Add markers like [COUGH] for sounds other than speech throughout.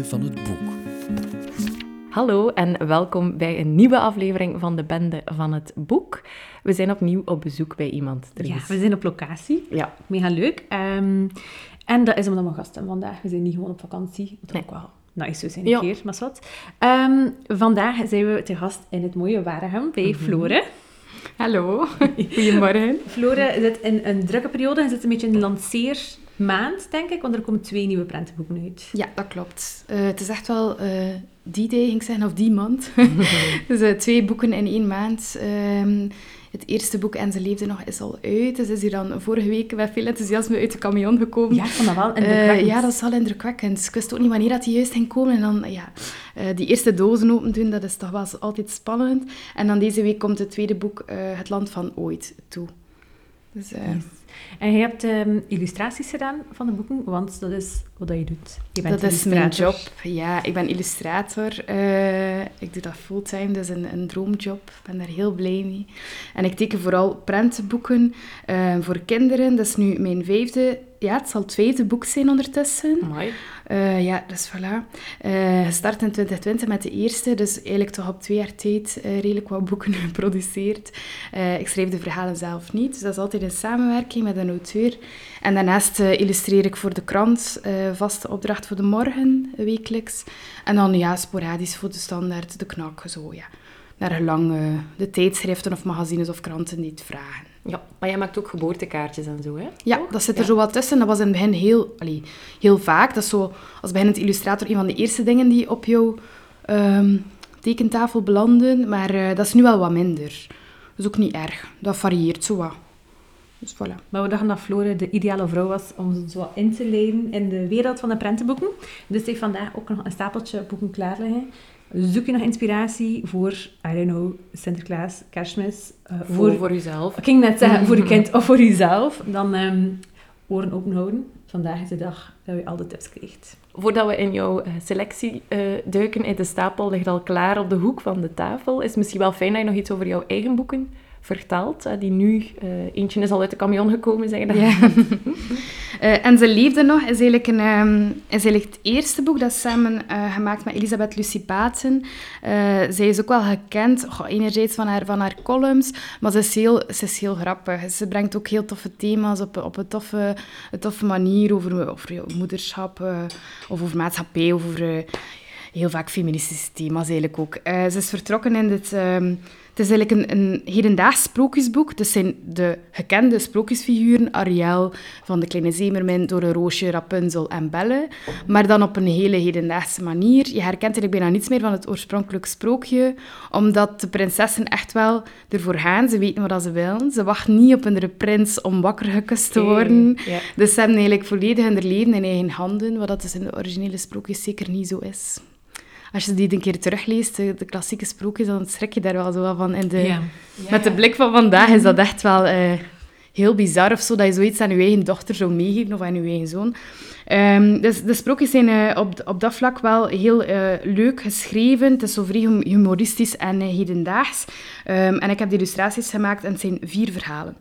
Bende van het Boek. Hallo en welkom bij een nieuwe aflevering van de Bende van het Boek. We zijn opnieuw op bezoek bij iemand. Ja, we zijn op locatie. ja. Mega leuk. Ehm, en dat is omdat mijn gasten vandaag. We zijn niet gewoon op vakantie. Wat Nee. ook wel nice zou zijn Ja. een keer, maar wat. Ehm, vandaag zijn we te gast in het mooie Waregem bij Mhm. Flore. Hallo, [LAUGHS] goedemorgen. Flore zit in een drukke periode. Hij zit een beetje in de lanceermaand, denk ik. Want er komen twee nieuwe prentenboeken uit. Ja, dat klopt. Eh, het is echt wel eh, die day, ging ik zeggen, of die maand. [LAUGHS] dus eh, twee boeken in één maand. Ehm, het eerste boek, En ze leefde nog, is al uit. Dus is hier dan vorige week met veel enthousiasme uit de camion gekomen. Ja, ik vond dat wel indrukwekkend. ja, dat is wel indrukwekkend. Ik wist ook niet wanneer dat die juist ging komen. En dan, ja, die eerste dozen open doen, dat is toch wel altijd spannend. En dan deze week komt het tweede boek, Het Land van Ooit, toe. Dus, eh, Yes. En je hebt ehm, illustraties gedaan van de boeken, want dat is wat dat je doet. Je bent Dat is mijn job. Ja, ik ben illustrator. Eh, ik doe dat fulltime, dat is een, een droomjob. Ik ben daar heel blij mee. En ik teken vooral prentenboeken eh, voor kinderen. Dat is nu mijn vijfde... Ja, het zal het vijfde boek zijn ondertussen. Mooi. Eh, ja, dus voilà. Eh, gestart in 2020 met de eerste, dus eigenlijk toch op twee jaar tijd eh, redelijk wat boeken [LAUGHS] geproduceerd. Ik schrijf de verhalen zelf niet, dus dat is altijd in samenwerking met een auteur. En daarnaast illustreer ik voor de krant, vaste opdracht voor de morgen, wekelijks. En dan ja, sporadisch voor de standaard, de knak, zo ja. Naar gelang de tijdschriften of magazines of kranten die het vragen. Ja, maar jij maakt ook geboortekaartjes en zo, hè? Ja, dat zit er Ja. zo wat tussen. Dat was in het begin heel, allee, heel vaak. Dat is zo, als beginnend illustrator, een van de eerste dingen die op jouw ehm, tekentafel belanden. Maar eh, dat is nu wel wat minder. Dat is ook niet erg. Dat varieert zo wat. Dus voilà. Maar we dachten dat Flore de ideale vrouw was om zo wat in te leiden in de wereld van de prentenboeken. Dus ze heeft vandaag ook nog een stapeltje boeken klaar liggen. Zoek je nog inspiratie voor, I don't know, Sinterklaas, Kerstmis? eh, Voor, voor jezelf. Ik ging net zeggen, voor je [LAUGHS] kind of voor jezelf. Dan ehm oren open houden. Vandaag is de dag dat je al de tips krijgt. Voordat we in jouw eh, selectie eh, duiken, in de stapel ligt al klaar op de hoek van de tafel. Is het misschien wel fijn dat je nog iets over jouw eigen boeken eh, die nu, eh, eentje is al uit de camion gekomen, zeg dat? Ja. [LAUGHS] Eh, en Ze leefde nog is eigenlijk, een, ehm, is eigenlijk het eerste boek. Dat is samen eh, gemaakt met Elisabeth Lucie Baten. Zij is ook wel gekend, enerzijds van haar, van haar columns, maar ze is, heel, ze is heel grappig. Ze brengt ook heel toffe thema's op, op een, toffe, een toffe manier over, over moederschap, of over maatschappij, of over... heel vaak feministische thema's eigenlijk ook. Ze is vertrokken in dit... is eigenlijk een, een hedendaags sprookjesboek. Dus zijn de gekende sprookjesfiguren Ariel van de Kleine Zeemermin, Door Roosje, Rapunzel en Belle. Maar dan op een hele hedendaagse manier. Je herkent eigenlijk bijna niets meer van het oorspronkelijk sprookje, omdat de prinsessen echt wel ervoor gaan. Ze weten wat ze willen. Ze wachten niet op een prins om wakker gekust te worden. Dus ze hebben eigenlijk volledig hun leven in eigen handen, wat dat dus in de originele sprookjes zeker niet zo is. Als je die een keer terugleest, de, de klassieke sprookjes, dan schrik je daar wel zo van. In de, Met de blik van vandaag is dat echt wel eh, heel bizar of zo, dat je zoiets aan je eigen dochter zou meegeven of aan je eigen zoon. Ehm, dus de sprookjes zijn eh, op, op dat vlak wel heel eh, leuk geschreven. Het is zo vrij hum- humoristisch en hedendaags. Ehm, en ik heb de illustraties gemaakt en het zijn vier verhalen.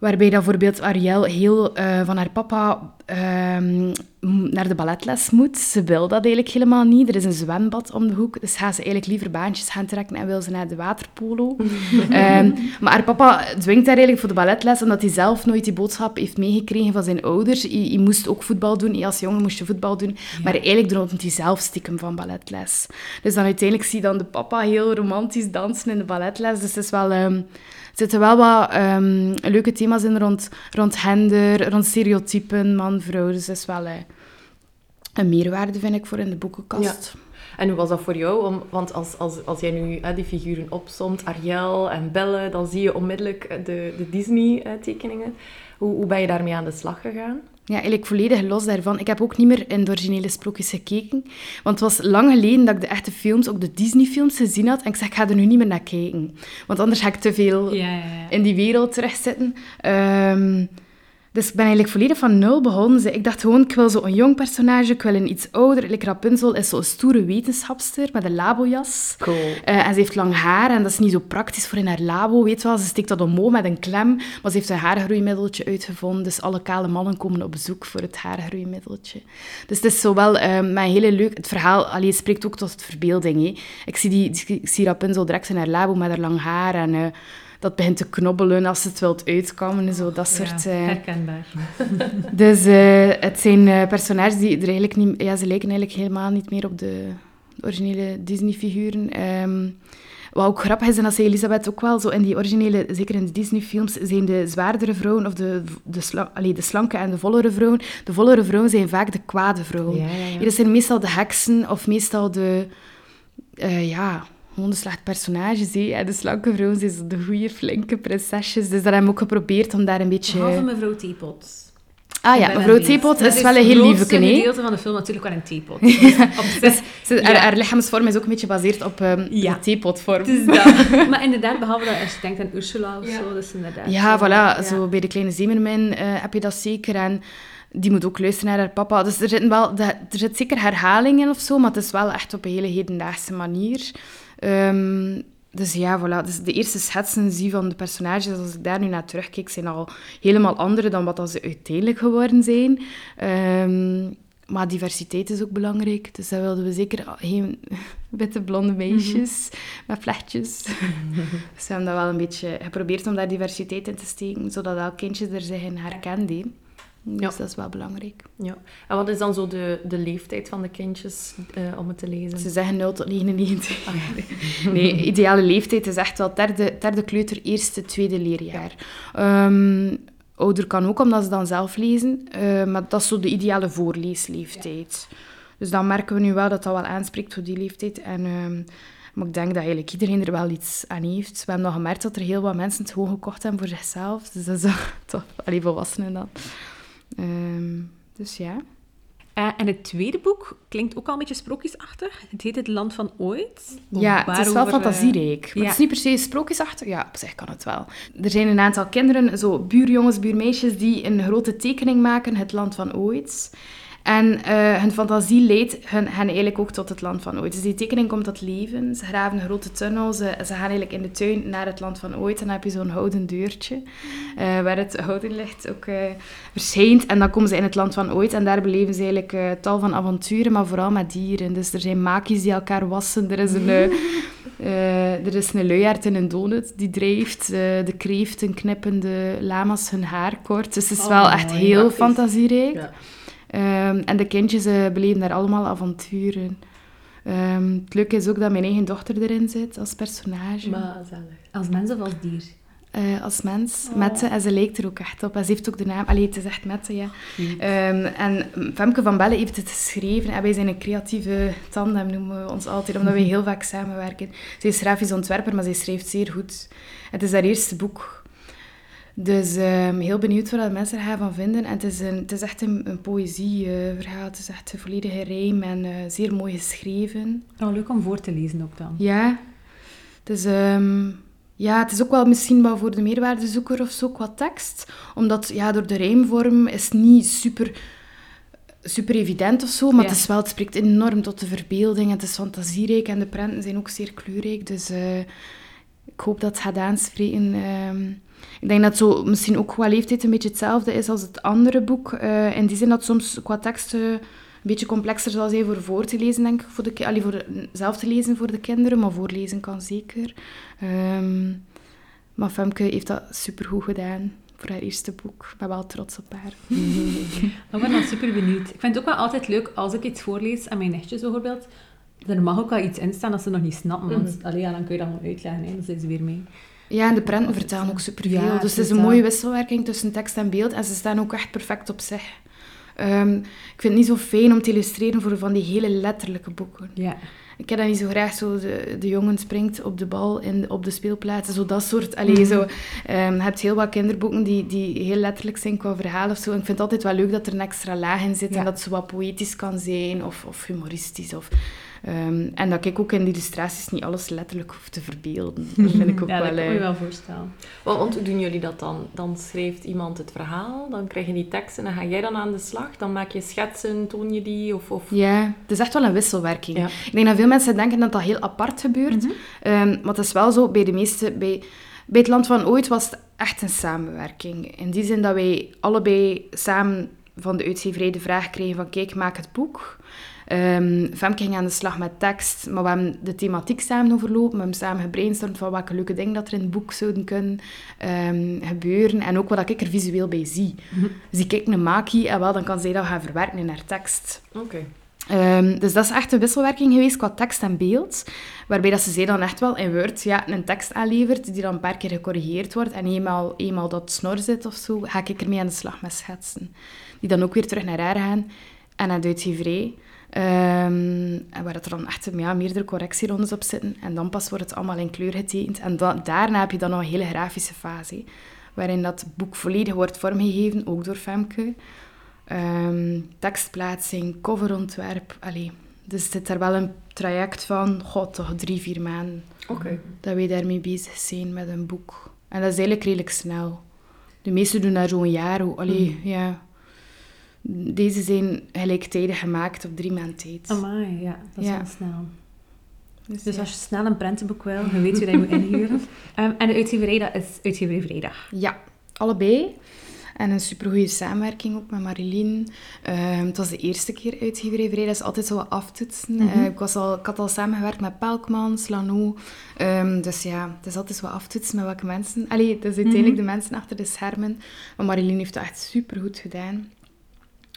Waarbij dat bijvoorbeeld Ariel heel eh, van haar papa ehm, naar de balletles moet. Ze wil dat eigenlijk helemaal niet. Er is een zwembad om de hoek. Dus gaat ze eigenlijk liever baantjes gaan trekken en wil ze naar de waterpolo. [LAUGHS] Ehm, maar haar papa dwingt haar eigenlijk voor de balletles, omdat hij zelf nooit die boodschap heeft meegekregen van zijn ouders. Je, je moest ook voetbal doen. Je als jongen moest je voetbal doen. Maar eigenlijk droomt hij zelf stiekem van balletles. Dus dan uiteindelijk zie je dan de papa heel romantisch dansen in de balletles. Dus het is wel... ehm, zitten wel wat ehm, leuke thema's in rond, rond gender, rond stereotypen, man, vrouw. Dus dat is wel eh, een meerwaarde, vind ik, voor in de boekenkast. En hoe was dat voor jou? Om, want als, als, als jij nu hè, die figuren opsomt, Ariel en Belle, dan zie je onmiddellijk eh, de, de Disney-tekeningen. Hoe, hoe ben je daarmee aan de slag gegaan? Ja, eigenlijk volledig los daarvan. Ik heb ook niet meer in de originele sprookjes gekeken. Want het was lang geleden dat ik de echte films, ook de Disney-films, gezien had. En ik zeg, ik ga er nu niet meer naar kijken. Want anders ga ik te veel Ja, ja, ja. in die wereld terugzitten. Ehm Dus ik ben eigenlijk volledig van nul begonnen. Ik dacht gewoon, ik wil zo'n jong personage, ik wil een iets ouder. Like Rapunzel is zo'n stoere wetenschapster met een labojas. Cool. Uh, en ze heeft lang haar en dat is niet zo praktisch voor in haar labo. Weet wel, ze steekt dat omhoog met een klem. Maar ze heeft een haargroeimiddeltje uitgevonden. Dus alle kale mannen komen op bezoek voor het haargroeimiddeltje. Dus het is zowel uh, met een hele leuk... Het verhaal allee, spreekt ook tot verbeelding. Hè. Ik, zie die, ik zie Rapunzel direct in haar labo met haar lang haar en... Uh, dat begint te knobbelen als het wilt uitkomen en zo, dat soort... Ja, herkenbaar. [LAUGHS] [LAUGHS] dus uh, het zijn uh, personages die er eigenlijk niet... Ja, ze lijken eigenlijk helemaal niet meer op de, de originele Disney-figuren. Um, wat ook grappig is, en dat zei Elisabeth ook wel, zo in die originele, zeker in de Disney-films, zijn de zwaardere vrouwen, of de, de, sla, allee, de slanke en de vollere vrouwen, de vollere vrouwen zijn vaak de kwade vrouwen. Ja, ja, ja. Dat zijn meestal de heksen, of meestal de... Uh, ja, gewoon de slechte personages. En de slanke zijn zo de goede, flinke prinsesjes. Dus dat hebben we ook geprobeerd om daar een beetje... Behalve mevrouw Teapot. Ah ja, mevrouw Teapot is, is wel een heel lieve Het gedeelte van de film natuurlijk wel een theepot. [LAUGHS] Dus, dus, ze, haar, haar, lichaamsvorm is ook een beetje gebaseerd op um, ja. de theepotvorm. Dus dat. [LAUGHS] maar inderdaad, behalve dat als je denkt aan Ursula of zo, dus inderdaad. Ja, zo, voilà. Ja. Zo bij de kleine zeemermin uh, heb je dat zeker. En die moet ook luisteren naar haar papa. Dus er zitten wel... Er zit zeker herhalingen of zo, maar het is wel echt op een hele hedendaagse manier. Um, dus ja, voilà. Dus de eerste schetsen zie van de personages, als ik daar nu naar terugkijk, zijn al helemaal andere dan wat ze uiteindelijk geworden zijn. Um, maar diversiteit is ook belangrijk. Dus daar wilden we zeker geen [LAUGHS] witte blonde meisjes mm -hmm. met vlechtjes. [LAUGHS] dus we hebben dat wel een beetje geprobeerd om daar diversiteit in te steken, zodat elk kindje er zich in herkende. Dus ja. dat is wel belangrijk. Ja. En wat is dan zo de, de leeftijd van de kindjes uh, om het te lezen? Ze zeggen 0 tot 99. Oh, ja. [LAUGHS] nee, ideale leeftijd is echt wel derde, derde kleuter, eerste, tweede leerjaar. Ja. Um, ouder kan ook, omdat ze dan zelf lezen. Uh, maar dat is zo de ideale voorleesleeftijd. Dus dan merken we nu wel dat dat wel aanspreekt voor die leeftijd. En... Um, maar ik denk dat eigenlijk iedereen er wel iets aan heeft. We hebben nog gemerkt dat er heel wat mensen het gewoon gekocht hebben voor zichzelf. Dus dat is [LAUGHS] toch... Allee, volwassenen dan. Um, dus ja. Uh, en het tweede boek klinkt ook al een beetje sprookjesachtig. Het heet Het Land van Ooit. Ja, het is wel fantasierijk. Uh, ja. Het is niet per se sprookjesachtig. Ja, op zich kan het wel. Er zijn een aantal kinderen, zo buurjongens, buurmeisjes, die een grote tekening maken, Het Land van Ooit. En uh, hun fantasie leidt hen, hen, eigenlijk ook tot het land van ooit. Dus die tekening komt tot leven. Ze graven een grote tunnel. Ze, ze gaan eigenlijk in de tuin naar het land van ooit. En dan heb je zo'n houten deurtje uh, waar het houten licht ook uh, verschijnt. En dan komen ze in het land van ooit. En daar beleven ze eigenlijk tal van avonturen, maar vooral met dieren. Dus er zijn makies die elkaar wassen. Er is een... [LAUGHS] er is een luiaard in een donut die drijft. de kreeften knippen de lama's hun haar kort. Dus het is oh, wel echt heel fantasierijk. Ja. Um, en de kindjes uh, beleven daar allemaal avonturen. Um, het leuke is ook dat mijn eigen dochter erin zit als personage. Maar. Als mens of als dier? Uh, als mens, oh. Mette, en ze lijkt er ook echt op. En ze heeft ook de naam... Allee, het is echt Mette, ja. Um, en Femke van Belle heeft het geschreven. En wij zijn een creatieve tandem, noemen we ons altijd, omdat wij [LAUGHS] heel vaak samenwerken. Zij is grafisch ontwerper, maar zij schrijft zeer goed. Het is haar eerste boek. Dus um, heel benieuwd wat mensen er gaan van vinden. En het is, een, het is echt een, een poëzieverhaal. Uh, het is echt een volledige rijm en uh, zeer mooi geschreven. Oh, leuk om voor te lezen ook dan. Ja. Dus um, ja, het is ook wel misschien wel voor de meerwaardezoeker of zo qua tekst. Omdat ja, door de rijmvorm is niet super, super evident of zo. Maar ja. het, is wel, het spreekt enorm tot de verbeelding. Het is fantasierijk en de prenten zijn ook zeer kleurrijk. Dus uh, ik hoop dat het gaat aanspreken... Um, ik denk dat zo misschien ook qua leeftijd een beetje hetzelfde is als het andere boek. Uh, in die zin dat soms qua teksten een beetje complexer zal zijn voor voor te lezen, denk ik. Voor de, allee, voor zelf te lezen voor de kinderen, maar voorlezen kan zeker. Um, maar Femke heeft dat supergoed gedaan voor haar eerste boek. Ik ben wel trots op haar. [LAUGHS] ik ben dan super benieuwd. Ik vind het ook wel altijd leuk als ik iets voorlees aan mijn nichtjes bijvoorbeeld. Er mag ook wel iets in staan dat ze nog niet snappen. Want mm -hmm. allee, ja, dan kun je dat gewoon uitleggen. Hè. Dan zijn ze weer mee. Ja, en de prenten vertellen ook superveel. Ja, dus het is een mooie wisselwerking tussen tekst en beeld. En ze staan ook echt perfect op zich. Um, ik vind het niet zo fijn om te illustreren voor van die hele letterlijke boeken. Ja. Ik heb dat niet zo graag, zo de, de jongen springt op de bal in, op de speelplaats, zo dat soort. Allee, mm. zo, um, je hebt heel wat kinderboeken die, die heel letterlijk zijn qua verhaal of zo. En ik vind het altijd wel leuk dat er een extra laag in zit ja. en dat zo wat poëtisch kan zijn of, of humoristisch. Of, Ehm, en dat ik ook in de illustraties niet alles letterlijk hoef te verbeelden. Dat vind ik [LAUGHS] ook ja, wel... dat kan je eh, wel voorstellen. Want, want hoe doen jullie dat dan? Dan schrijft iemand het verhaal, dan krijg je die teksten en dan ga jij dan aan de slag. Dan maak je schetsen, toon je die? Of, of... Ja, het is echt wel een wisselwerking. Ja. Ik denk dat veel mensen denken dat dat heel apart gebeurt. Ehm, maar het is wel zo, bij de meeste... Bij, bij het Land van Ooit was het echt een samenwerking. In die zin dat wij allebei samen van de uitgeverij de vraag kregen van... Kijk, maak het boek. Ehm Femke ging aan de slag met tekst, maar we hebben de thematiek samen overlopen. We hebben samen gebrainstormd van welke leuke dingen dat er in het boek zouden kunnen ehm, gebeuren. En ook wat ik er visueel bij zie. Zie ik een maki, en wel, dan kan zij dat gaan verwerken in haar tekst. Oké. Ehm, dus dat is echt een wisselwerking geweest qua tekst en beeld. Waarbij dat ze zij dan echt wel in Word ja, een tekst aanlevert, die dan een paar keer gecorrigeerd wordt. En eenmaal, eenmaal dat snor zit of zo, ga ik ermee aan de slag met schetsen. Die dan ook weer terug naar haar gaan en naar de uitgeverij. Ehm, en waar dat er dan echt ja, meerdere correctierondes op zitten. En dan pas wordt het allemaal in kleur getekend. En da- daarna heb je dan nog een hele grafische fase. Waarin dat boek volledig wordt vormgegeven, ook door Femke. Ehm, tekstplaatsing, coverontwerp. Allee, dus het zit er wel een traject van, god, toch drie, vier maanden dat wij daarmee bezig zijn met een boek. En dat is eigenlijk redelijk snel. De meesten doen daar zo'n jaar. Allee, ja. Deze zijn gelijktijdig gemaakt op drie maanden tijd. Amai, ja, dat is Ja. wel snel. Dus, Dus ja. als je snel een prentenboek wil, je weet hoe dat je moet inhuren. [LAUGHS] Ehm, en de uitgeverij, dat is uitgeverij Vrijdag. Ja, allebei. En een supergoeie samenwerking ook met Marilyn. Ehm, het was de eerste keer uitgeverij Vrij, dat is altijd zo wat aftoetsen. Mhm. Eh, ik, was al, ik had al samengewerkt met Pelkmans, Lano. Ehm, dus ja, het is altijd zo wat aftoetsen met welke mensen. Allee, het is uiteindelijk Mhm. de mensen achter de schermen. Maar Marilyn heeft het echt supergoed gedaan.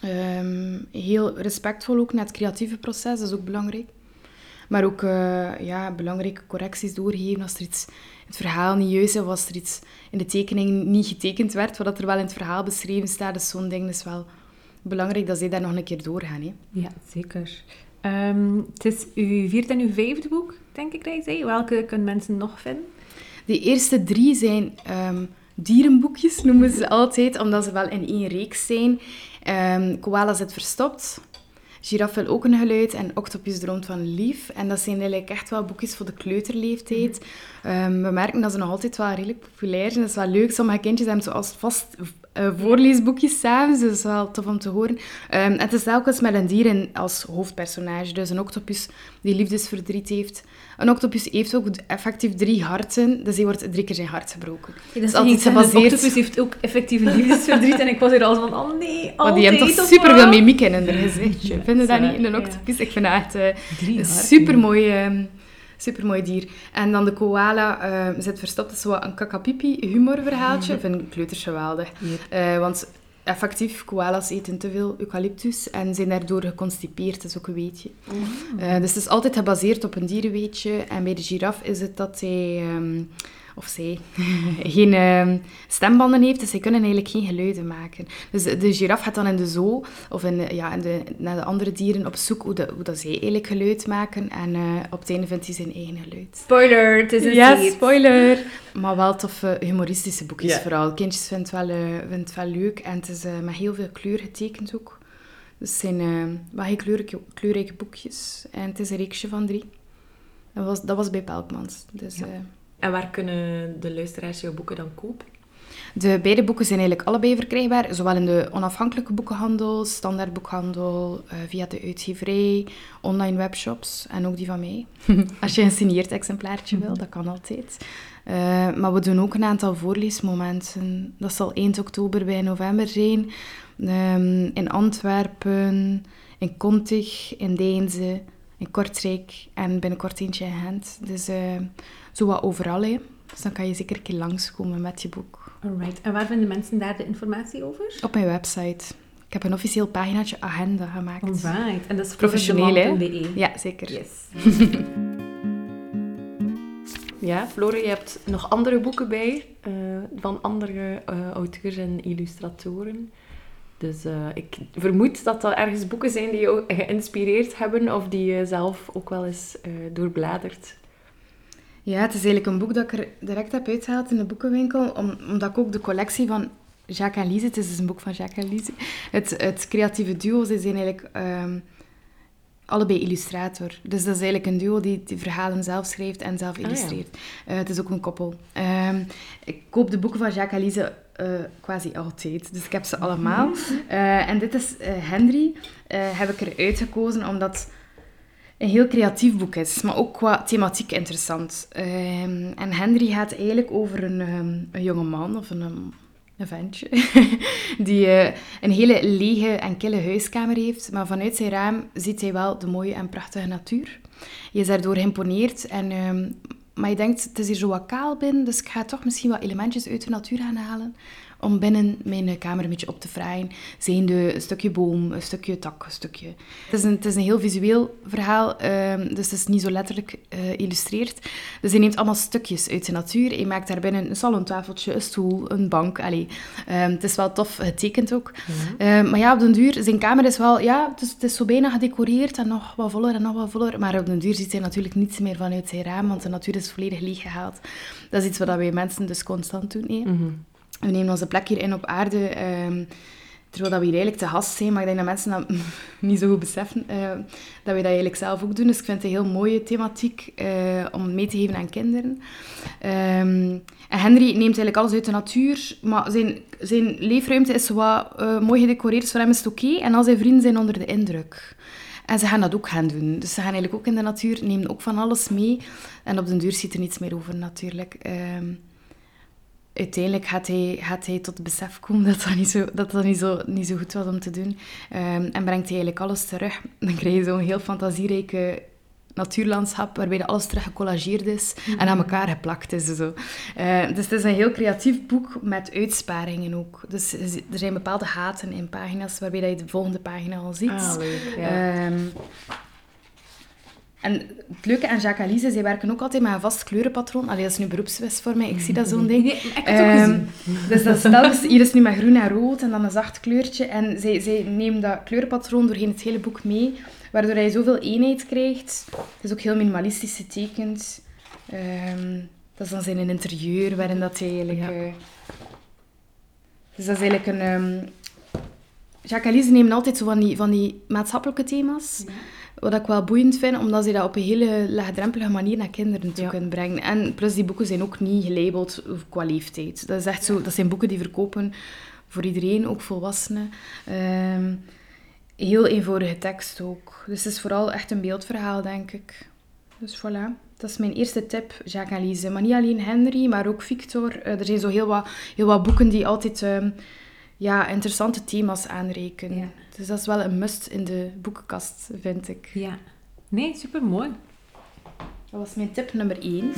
Ehm, heel respectvol ook naar het creatieve proces, dat is ook belangrijk. Maar ook eh, ja, belangrijke correcties doorgeven als er iets in het verhaal niet juist is of als er iets in de tekening niet getekend werd, wat er wel in het verhaal beschreven staat. Dus zo'n ding is wel belangrijk dat zij daar nog een keer doorgaan. Hè. Ja, zeker. Ehm, het is uw vierde en uw vijfde boek, denk ik dat je zei. Welke kunnen mensen nog vinden? De eerste drie zijn ehm, dierenboekjes, noemen ze altijd, omdat ze wel in één reeks zijn. Ehm Koala zit verstopt. Giraffe wil ook een geluid en Octopus droomt van lief. En dat zijn eigenlijk echt wel boekjes voor de kleuterleeftijd. Ehm, we merken dat ze nog altijd wel redelijk populair zijn. Dat is wel leuk. Sommige kindjes hebben zoals vast eh, voorleesboekjes samen. Dus dat is wel tof om te horen. Ehm, en het is telkens met een dier in als hoofdpersonage. Dus een octopus die liefdesverdriet heeft. Een octopus heeft ook effectief drie harten. Dus die wordt drie keer zijn hart gebroken. Ja, is altijd gebaseerd- Een octopus heeft ook effectief een liefdesverdriet. en ik was hier al van, oh nee, altijd. Maar die hebben toch of super veel mimiek in hun gezichtje. Ja, Vinden dat dat niet in een ja. octopus? Ik vind dat echt eh, Drie een supermooi, ehm, supermooi dier. En dan de koala ehm, zit verstopt. Dat is zo wat een kakapipi humorverhaaltje. Vind ik kleuters geweldig. Eh, want effectief, koala's eten te veel eucalyptus en zijn daardoor geconstipeerd. Dat is ook een weetje. Eh, dus het is altijd gebaseerd op een dierenweetje. En bij de giraf is het dat hij, ehm, of zij, [LAUGHS] geen ehm, stembanden heeft. Dus zij kunnen eigenlijk geen geluiden maken. Dus de, giraf gaat dan in de zoo, of in de, ja, in de, naar de andere dieren op zoek hoe, de, hoe dat zij eigenlijk geluid maken. En eh, op het einde vindt hij zijn eigen geluid. Spoiler, het is een Ja, spoiler. Maar wel toffe humoristische boekjes vooral. Kindjes vinden het wel, eh, het wel leuk. En het is eh, met heel veel kleur getekend ook. Dus het zijn eh wel heel kleurrijke, kleurrijke boekjes. En het is een reeksje van drie. Dat was, dat was bij Pelkmans. Dus, Ja. En waar kunnen de luisteraars jouw boeken dan kopen? de beide boeken zijn eigenlijk allebei verkrijgbaar. Zowel in de onafhankelijke boekenhandel, standaardboekhandel, eh, via de uitgeverij, online webshops en ook die van mij. [LAUGHS] Als je een signeerd exemplaartje wil, dat kan altijd. Eh, maar we doen ook een aantal voorleesmomenten. Dat zal eind oktober bij november zijn. Ehm, in Antwerpen, in Kontig, in Deinze, in Kortrijk en binnenkort eentje in Gent. Dus eh, zo wat overal. Hè. Dus dan kan je zeker een keer langskomen met je boek. Alright. En waar vinden mensen daar de informatie over? Op mijn website. Ik heb een officieel paginaatje agenda gemaakt. Alright. En dat is Professioneel, hè? florisdeman.be. Ja, zeker. Yes. [LAUGHS] Ja, Flore, je hebt nog andere boeken bij eh, van andere eh, auteurs en illustratoren. Dus eh, ik vermoed dat dat ergens boeken zijn die jou geïnspireerd hebben of die je zelf ook wel eens eh doorbladert. Ja, het is eigenlijk een boek dat ik er direct heb uitgehaald in de boekenwinkel, om, omdat ik ook de collectie van Jacques en Lise, het is dus een boek van Jacques en Lise, het, het creatieve duo, ze zijn eigenlijk ehm, allebei illustrator. Dus dat is eigenlijk een duo die die verhalen zelf schrijft en zelf ja. illustreert. Eh, het is ook een koppel. Ehm, ik koop de boeken van Jacques Alize eh, quasi altijd. Dus ik heb ze allemaal. Eh, en dit is Henry. heb ik eruit gekozen omdat een heel creatief boek is, maar ook qua thematiek interessant. Ehm, en Henry gaat eigenlijk over een, ehm, een jonge man of een, um, een ventje [LAUGHS] die eh, een hele lege en kille huiskamer heeft, maar vanuit zijn raam ziet hij wel de mooie en prachtige natuur. Je is daardoor geïmponeerd en... ehm, maar je denkt, het is hier zo wat kaal binnen, dus ik ga toch misschien wat elementjes uit de natuur gaan halen om binnen mijn kamer een beetje op te fraaien. Zijnde een stukje boom, een stukje tak, een stukje... Het is een, het is een heel visueel verhaal, ehm, dus het is niet zo letterlijk eh illustreerd. Dus hij neemt allemaal stukjes uit de natuur. Hij maakt daarbinnen een salontafeltje, een stoel, een bank. Allee, ehm, het is wel tof getekend ook. Ehm, maar ja, op den duur, zijn kamer is wel... Ja, het is, het is zo bijna gedecoreerd en nog wat voller en nog wat voller. Maar op den duur ziet hij natuurlijk niets meer vanuit zijn raam, want de natuur is volledig leeggehaald. Dat is iets wat wij mensen dus constant doen. hè. Mhm. We nemen onze plek hier in op aarde, ehm, terwijl dat we hier eigenlijk te gast zijn. Maar ik denk dat mensen dat [LAUGHS] niet zo goed beseffen, eh, dat we dat eigenlijk zelf ook doen. Dus ik vind het een heel mooie thematiek eh, om mee te geven aan kinderen. Ehm, en Henry neemt eigenlijk alles uit de natuur, maar zijn, zijn leefruimte is wat eh, mooi gedecoreerd, voor hem is het oké. En al zijn vrienden zijn onder de indruk. En ze gaan dat ook gaan doen. Dus ze gaan eigenlijk ook in de natuur, nemen ook van alles mee. En op den duur ziet er niets meer over natuurlijk. Ehm, uiteindelijk gaat hij, gaat hij tot het besef komen dat dat niet zo, dat dat niet zo, niet zo goed was om te doen. Ehm, en brengt hij eigenlijk alles terug. Dan krijg je zo'n heel fantasierijke natuurlandschap waarbij dat alles terug gecollageerd is en aan elkaar geplakt is. Zo. Eh, dus het is een heel creatief boek met uitsparingen ook. Dus er zijn bepaalde haten in pagina's waarbij dat je de volgende pagina al ziet. Ah, leuk. Ja. Ehm, en het leuke aan Jacques Alice, zij werken ook altijd met een vast kleurenpatroon. Allee, dat is nu beroepswest voor mij, ik zie dat zo'n ding. Nee, ik heb het ook Ehm, gezien. dus dat stel is, hier is nu met groen en rood en dan een zacht kleurtje. En zij, zij nemen dat kleurenpatroon doorheen het hele boek mee, waardoor je zoveel eenheid krijgt. Het is ook heel minimalistisch getekend. Ehm, dat is dan zijn interieur, waarin dat hij eigenlijk... Ja. eh, dus dat is eigenlijk een... ehm Jacques Alice nemen altijd zo van die, van die maatschappelijke thema's. Wat ik wel boeiend vind, omdat ze dat op een hele laagdrempelige manier naar kinderen toe Ja. kunnen brengen. En plus, die boeken zijn ook niet gelabeld qua leeftijd. Dat, is echt zo, dat zijn boeken die verkopen voor iedereen, ook volwassenen. Ehm, heel eenvoudige tekst ook. Dus het is vooral echt een beeldverhaal, denk ik. Dus voilà. Dat is mijn eerste tip, Jacques Alice. Maar niet alleen Henry, maar ook Victor. Eh, er zijn zo heel wat, heel wat boeken die altijd ehm, ja, interessante thema's aanreiken. Ja. Dus dat is wel een must in de boekenkast, vind ik. Ja. Nee, super mooi. Dat was mijn tip nummer 1.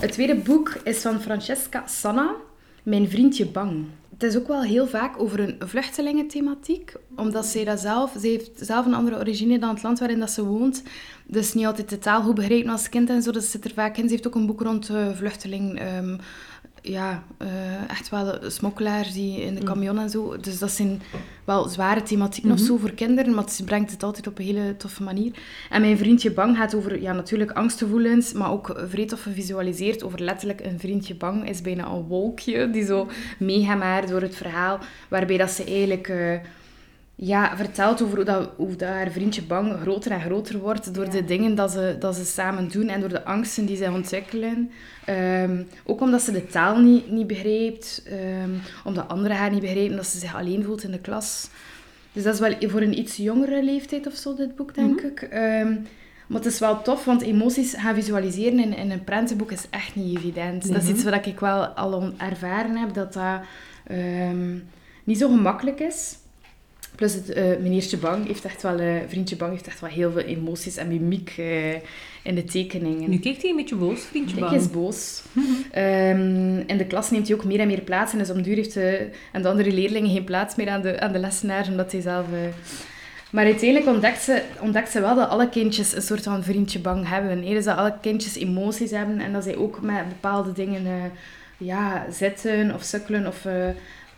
Het tweede boek is van Francesca Sanna, Mijn vriendje bang. Het is ook wel heel vaak over een vluchtelingenthematiek, omdat zij dat zelf, zij heeft zelf een andere origine dan het land waarin dat ze woont. Dus niet altijd de taal goed begrijpen als kind en zo, dat zit er vaak in. Ze heeft ook een boek rond uh, vluchteling, ehm, ja, uh, echt wel smokkelaars die in de camion en zo. Dus dat zijn wel zware thematiek nog zo voor kinderen, maar ze brengt het altijd op een hele toffe manier. En mijn vriendje bang gaat over, ja, natuurlijk angstgevoelens, maar ook vrij tof gevisualiseerd over letterlijk een vriendje bang is bijna een wolkje die zo meegemaakt door het verhaal, waarbij dat ze eigenlijk... Uh, ja, vertelt over hoe, dat, hoe dat haar vriendje bang groter en groter wordt door ja. de dingen dat ze, dat ze samen doen en door de angsten die zij ontwikkelen. Um, ook omdat ze de taal niet, niet begrijpt, um, omdat anderen haar niet begrijpen, dat ze zich alleen voelt in de klas. Dus dat is wel voor een iets jongere leeftijd of zo, dit boek, denk mm -hmm. ik. Um, maar het is wel tof, want emoties gaan visualiseren in, in een prentenboek is echt niet evident. Mm -hmm. Dat is iets wat ik wel al ervaren heb, dat dat niet zo gemakkelijk is. Plus, het, uh, meneertje Bang heeft echt wel, uh, vriendje Bang heeft echt wel heel veel emoties en mimiek uh, in de tekeningen. Nu kijkt hij een beetje boos, vriendje Bang. Hij is boos. um, in de klas neemt hij ook meer en meer plaats en dus om duur heeft de, en de andere leerlingen geen plaats meer aan de, aan de lessenaar, omdat hij zelf... Maar uiteindelijk ontdekt ze, ontdekt ze wel dat alle kindjes een soort van vriendje Bang hebben. He, dus dat alle kindjes emoties hebben en dat zij ook met bepaalde dingen ja, zitten of sukkelen of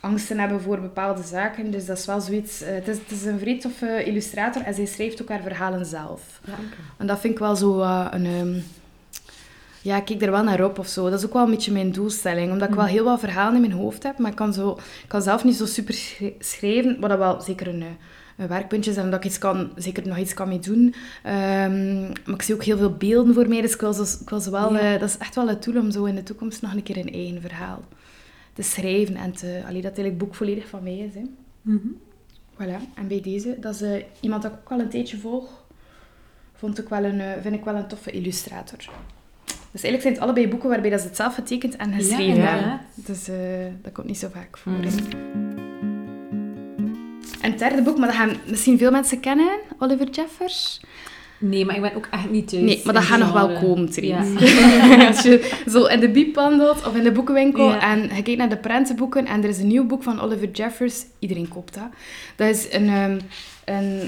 angsten hebben voor bepaalde zaken. Dus dat is wel zoiets... Uh, het, is, het is een vrij toffe illustrator en zij schrijft ook haar verhalen zelf. Ja, okay. En dat vind ik wel zo uh, een... Um, ja, ik kijk er wel naar op of zo. Dat is ook wel een beetje mijn doelstelling. Omdat ik wel heel wat verhalen in mijn hoofd heb, maar ik kan, zo, ik kan zelf niet zo super schrijven, wat dat wel zeker een, werkpuntjes en dat ik iets kan, zeker nog iets kan mee doen. Ehm, maar ik zie ook heel veel beelden voor mij, dus ik wil, zo, ik wil zo wel, Ja. eh, dat is echt wel het doel om zo in de toekomst nog een keer een eigen verhaal te schrijven en te, allee, dat eigenlijk boek volledig van mij is. Hè. Mhm. Voilà. En bij deze, dat is eh, iemand dat ik ook al een tijdje volg, vond ik wel een, eh, vind ik wel een toffe illustrator. Dus eigenlijk zijn het allebei boeken waarbij dat ze het zelf getekend en geschreven hebben. Dus eh, dat komt niet zo vaak voor. Mm. En het derde boek, maar dat gaan misschien veel mensen kennen, Oliver Jeffers. Nee, maar ik ben ook echt niet thuis. Nee, maar dat gaat nog wel komen, Therese. Ja. [LAUGHS] Als je zo in de biep wandelt of in de boekenwinkel Ja. en je kijkt naar de prentenboeken en er is een nieuw boek van Oliver Jeffers, iedereen koopt dat. Dat is een, ehm, een,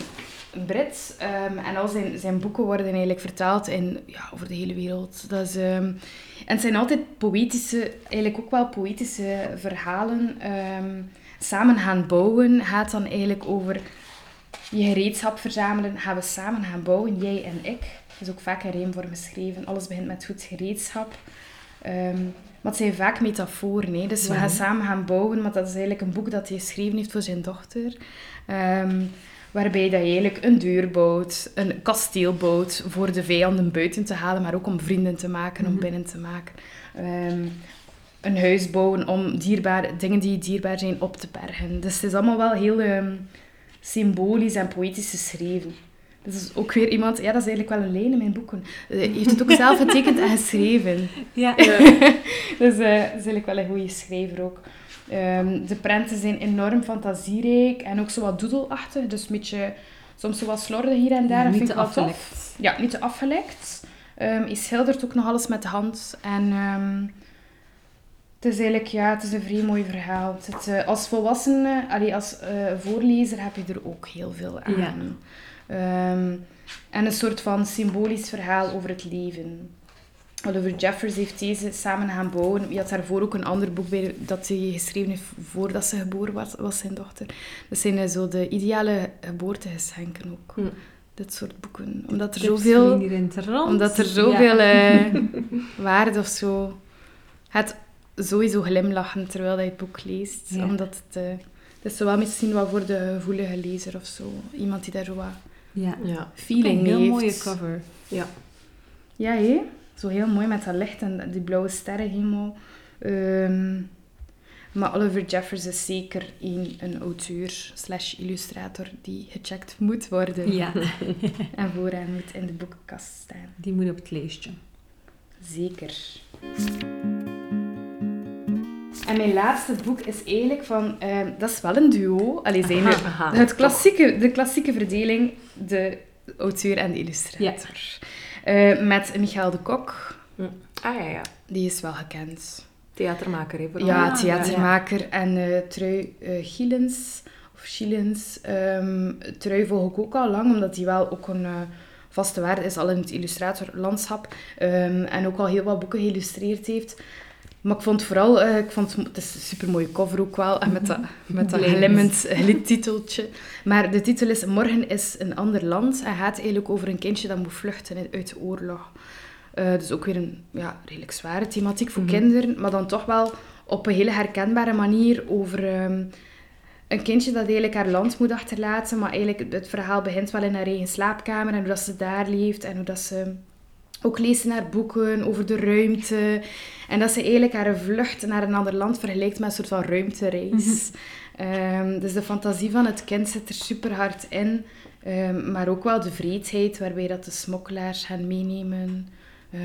Brit ehm, en al zijn, zijn boeken worden eigenlijk vertaald in, ja, over de hele wereld. Dat is, ehm, en het zijn altijd poëtische, eigenlijk ook wel poëtische verhalen. samen gaan bouwen gaat dan eigenlijk over je gereedschap verzamelen, gaan we samen gaan bouwen, jij en ik. Het is ook vaak in rijmvorm geschreven. Alles begint met goed gereedschap. Maar het zijn vaak metaforen. Hè? Dus we gaan samen gaan bouwen. Maar dat is eigenlijk een boek dat hij geschreven heeft voor zijn dochter. Ehm, waarbij dat je eigenlijk een deur bouwt, een kasteel bouwt voor de vijanden buiten te halen, maar ook om vrienden te maken, om Mhm. binnen te maken. Ehm, een huis bouwen om dierbaar, dingen die dierbaar zijn op te bergen. Dus het is allemaal wel heel symbolisch en poëtisch geschreven. Dat is ook weer iemand, ja, dat is eigenlijk wel een lijn in mijn boeken. Eh, Hij heeft het ook [LAUGHS] zelf getekend en geschreven. Ja. [LAUGHS] Dus eh dat is eigenlijk wel een goede schrijver ook. Ehm, de prenten zijn enorm fantasierijk en ook zo wat doedelachtig. Dus een beetje, soms zo wat slordig hier en daar. Niet vind te ik tof. afgelekt. Ja, niet te afgelekt. Ehm hij schildert ook nog alles met de hand. En ehm, het is eigenlijk, ja, het is een vrij mooi verhaal. Het, eh, als volwassene, allee, als eh, voorlezer heb je er ook heel veel aan. Ja. Ehm, en een soort van symbolisch verhaal over het leven. Oliver Jeffers heeft deze samen gaan bouwen. Je had daarvoor ook een ander boek bij dat hij geschreven heeft voordat ze geboren was, was zijn dochter. Dat zijn eh, zo de ideale geboortegeschenken ook. Hm. Dit soort boeken. Omdat er zoveel omdat er Ja. zoveel eh, [LAUGHS] waarde of zo. Het sowieso glimlachen terwijl je het boek leest. Ja. Omdat het, eh, het is zo wel misschien wel voor de gevoelige lezer of zo. Iemand die daar zo wat Ja. Ja. feeling een heel heeft. mooie cover. Ja, hé. Zo heel mooi met dat licht en die blauwe sterrenhemel. Ehm, maar Oliver Jeffers is zeker een, een auteur slash illustrator die gecheckt moet worden. Ja, [LAUGHS] En vooraan moet in de boekenkast staan. die moet op het lijstje. Zeker. En mijn laatste boek is eigenlijk van... ehm, dat is wel een duo. Allee, zijn Aha, het klassieke, de klassieke verdeling, de auteur en de illustrator. Eh, met Michael de Kok. Ah ja, ja. Die is wel gekend. Theatermaker, hè, vooral. Ja, theatermaker. En eh Trui eh Gielens, of Schielens, ehm Trui volg ik ook al lang, omdat hij wel ook een vaste waarde is, al in het illustratorlandschap. Ehm, en ook al heel wat boeken geïllustreerd heeft. Maar ik vond vooral, eh, ik vond het is een supermooie cover ook wel, en met dat, met dat glimmend glittiteltje. Maar de titel is Morgen is een ander land en gaat eigenlijk over een kindje dat moet vluchten uit de oorlog. Eh, dus ook weer een ja, redelijk zware thematiek voor Mhm. kinderen, maar dan toch wel op een hele herkenbare manier over ehm, een kindje dat eigenlijk haar land moet achterlaten, maar eigenlijk het verhaal begint wel in haar eigen slaapkamer en hoe dat ze daar leeft en hoe dat ze ook leest in haar boeken over de ruimte en dat ze eigenlijk haar vlucht naar een ander land vergelijkt met een soort van ruimtereis. Ehm, dus de fantasie van het kind zit er super hard in, ehm, maar ook wel de vreedheid waarbij dat de smokkelaars gaan meenemen. Eh,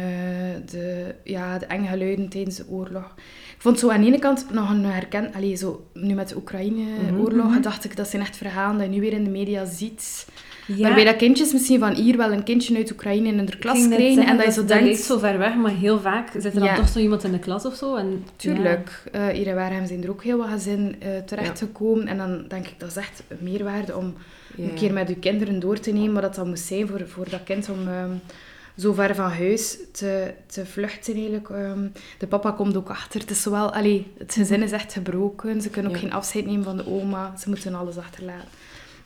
de, ja, de enge geluiden tijdens de oorlog. Ik vond zo aan de ene kant nog een herken... Allee, zo, nu met de Oekraïne-oorlog, Mhm. dacht ik, dat zijn echt verhalen dat je nu weer in de media ziet. Ja, Waarbij dat kindjes misschien van hier wel een kindje uit Oekraïne in de klas krijgen. zeggen, En dat je zo dat denkt... lijkt zo ver weg, maar heel vaak zit er dan Ja. toch zo iemand in de klas of zo. En, Tuurlijk. Eh, hier in Waarhem zijn er ook heel wat gezinnen eh, terechtgekomen. En dan denk ik, dat is echt een meerwaarde om Ja. een keer met uw kinderen door te nemen wat dat dan moest zijn voor, voor dat kind om ehm, zo ver van huis te, te vluchten eigenlijk. Ehm, de papa komt ook achter. Het is zowel, allee, het gezin is echt gebroken. Ze kunnen ook Ja. geen afscheid nemen van de oma. Ze moeten alles achterlaten.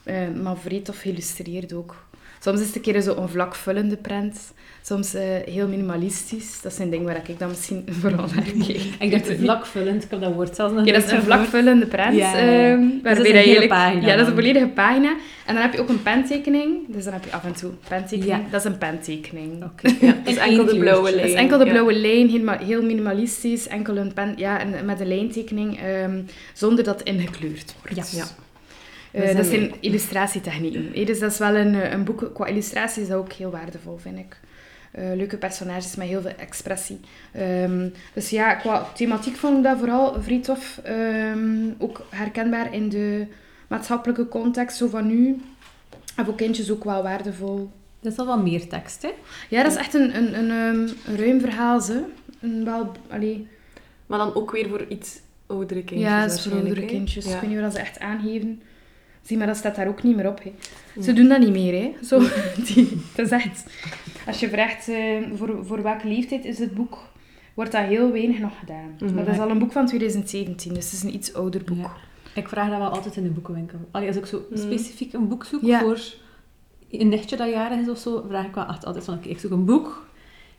Eh, maar vreed of geïllustreerd ook. Soms is het een keer zo een vlakvullende prent. Soms uh, heel minimalistisch. Dat zijn dingen waar ik dan misschien [LAUGHS] vooral naar kijk. ik dacht [LAUGHS] vlakvullend, ik heb dat woord zelfs nog Ja, dat is een vlakvullende prent. Ja, um, waarbij dat is een hele pagina. Ja, dat is een volledige pagina. En dan heb je ook een pentekening. Dus dan heb je af en toe een pentekening. Dat is een pentekening. Okay. Ja, dat is enkel de blauwe lijn. Dat is enkel de blauwe lijn, heel, heel minimalistisch. Enkel een pen... Ja, en met een lijntekening, um, zonder dat ingekleurd wordt. Ja. Ja. Uh, dat zijn illustratietechnieken. Dus dat is wel een, een boek... Qua illustratie is dat ook heel waardevol, vind ik. Uh, leuke personages met heel veel expressie. Um, dus ja, qua thematiek vond ik dat vooral vrij tof. Um, ook herkenbaar in de maatschappelijke context, zo van nu. En voor kindjes ook wel waardevol. Dat is al wel meer tekst, hè? Ja, dat is echt een, een, een, um, een ruim verhaal, ze. Een wel, allee. Maar dan ook weer voor iets oudere kindjes Ja, dat is voor oudere kindjes. Ja. Ik weet niet wat ze echt aangeven. Zie, maar dat staat daar ook niet meer op. Hè. Ze doen dat niet meer. Hè. Zo, [LAUGHS] die, dat is echt... Als je vraagt uh, voor, voor welke leeftijd is het boek, wordt dat heel weinig nog gedaan. Mm -hmm. Maar dat is al een boek van 2017, dus het is een iets ouder boek. Ja. Ik vraag dat wel altijd in de boekenwinkel. Allee, als ik zo mm. specifiek een boek zoek ja. voor een nichtje dat jarig is of zo, vraag ik wel echt altijd van, ik zoek een boek.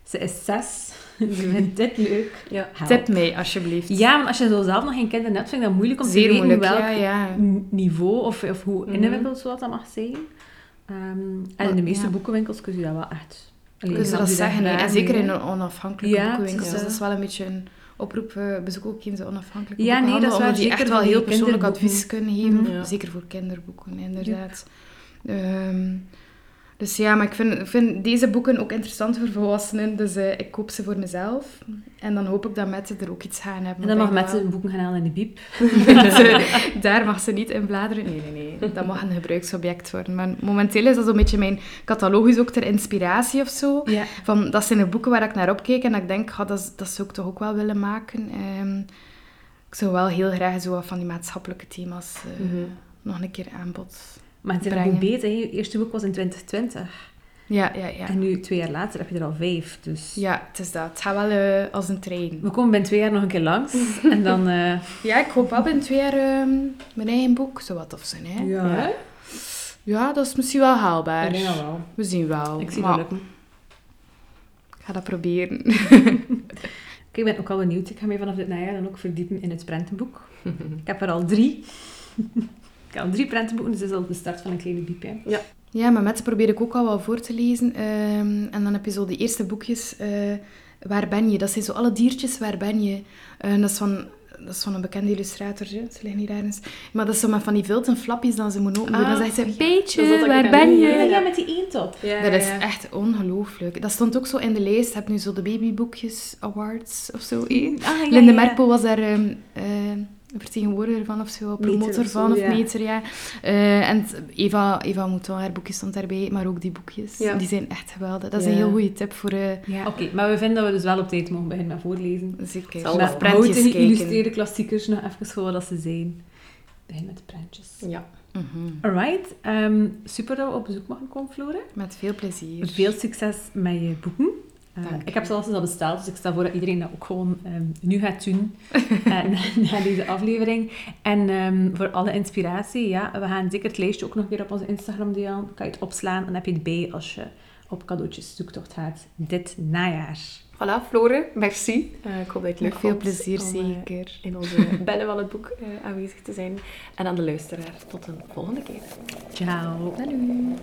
Ze is zes. [LAUGHS] Ze vindt dit leuk. Ja. Tip mee, alsjeblieft. Ja, want als je zo zelf nog geen kinderen hebt, vind ik dat moeilijk om Zeer te weten welk ja, ja. niveau of, of hoe mm. ingewikkeld zo dat mag zijn. Um, en in de meeste boekenwinkels kun je dat wel echt Kun je dat zeggen, en zeker in een onafhankelijke boekenwinkel. Dus dat is wel een beetje een oproep. Uh, bezoek ook eens onafhankelijke ja, nee, dat is waar, die echt wel heel persoonlijk advies kunnen geven. Mm Zeker voor kinderboeken, inderdaad. Um, dus ja, maar ik vind, vind deze boeken ook interessant voor volwassenen. Dus uh, ik koop ze voor mezelf. En dan hoop ik dat Mette er ook iets gaan hebben. En dan mag Mette een boeken gaan halen in de biep. [LAUGHS] daar mag ze niet in bladeren. Nee, nee, nee. Dat mag een gebruiksobject worden. Maar momenteel is dat zo'n beetje mijn catalogus ook ter inspiratie of zo. Ja. Van, dat zijn de boeken waar ik naar opkeek en dat ik denk, oh, dat, dat zou ik toch ook wel willen maken. Um, ik zou wel heel graag zo van die maatschappelijke thema's uh, mm -hmm. nog een keer aanbod maar het is nog beter. Je eerste boek was in 2020. Ja, ja, ja. En nu, twee jaar later, heb je er al vijf. Dus... Ja, het is dat. Het gaat wel uh, als een trein. We komen binnen twee jaar nog een keer langs. [LAUGHS] en dan... Uh... Ja, ik hoop wel binnen twee jaar uh, mijn eigen boek. Zou wat tof zijn, hè? Ja. ja. Ja, dat is misschien wel haalbaar. Ik denk wel. We zien wel. Ik zie maar... dat lukken. Ik ga dat proberen. [LAUGHS] ik ben ook al benieuwd. Ik ga mij vanaf dit najaar dan ook verdiepen in het prentenboek. [LAUGHS] ik heb er al drie. Ik heb drie prentenboeken, dus dat is al de start van een kleine biep. Ja. Ja, maar met probeer ik ook al wel voor te lezen. Ehm, en dan heb je zo de eerste boekjes. Uh, waar ben je? Dat zijn zo alle diertjes, waar ben je? Uh, dat is van dat is van een bekende illustrator, ze liggen hier ergens. Maar dat is zo met van die vilten flapjes dan ze moeten open doen. dan zegt ze, beetje, waar ben je? Ja, met die eentop. Ja, dat is echt ongelooflijk. Dat stond ook zo in de lijst. heb nu zo de Babyboekjes Awards of zo. Eh? Ah, Linde Merkel was daar... Um, vertegenwoordiger van of zo, promotor van of meter, ja. Uh, en Eva, Eva Mouton, haar boekje stond daarbij, maar ook die boekjes. Die zijn echt geweldig. Dat is een heel goede tip voor... Uh, ja, oké. Maar we vinden dat we dus wel op tijd mogen beginnen met voorlezen. Zeker. Zal met prentjes kijken. geïllustreerde klassiekers nog even gewoon wat ze zijn. Begin met de prentjes. Ja. Mm -hmm. Alright. Um, super dat we op bezoek mogen komen, Flore. Met veel plezier. Veel succes met je boeken. Uh, ik heb zelfs al besteld, dus ik stel voor dat iedereen dat ook gewoon um, nu gaat doen uh, [LAUGHS] na, na, deze aflevering. En um, voor alle inspiratie, ja, we gaan zeker het lijstje ook nog weer op onze Instagram delen. Kan je het opslaan, dan heb je het bij als je op cadeautjes zoektocht gaat dit najaar. Voilà, Flore, merci. Uh, ik hoop dat je het leuk Veel plezier, zeker. in onze [LAUGHS] bellen van het boek aanwezig te zijn. En aan de luisteraar, tot een volgende keer. Ciao. Salut.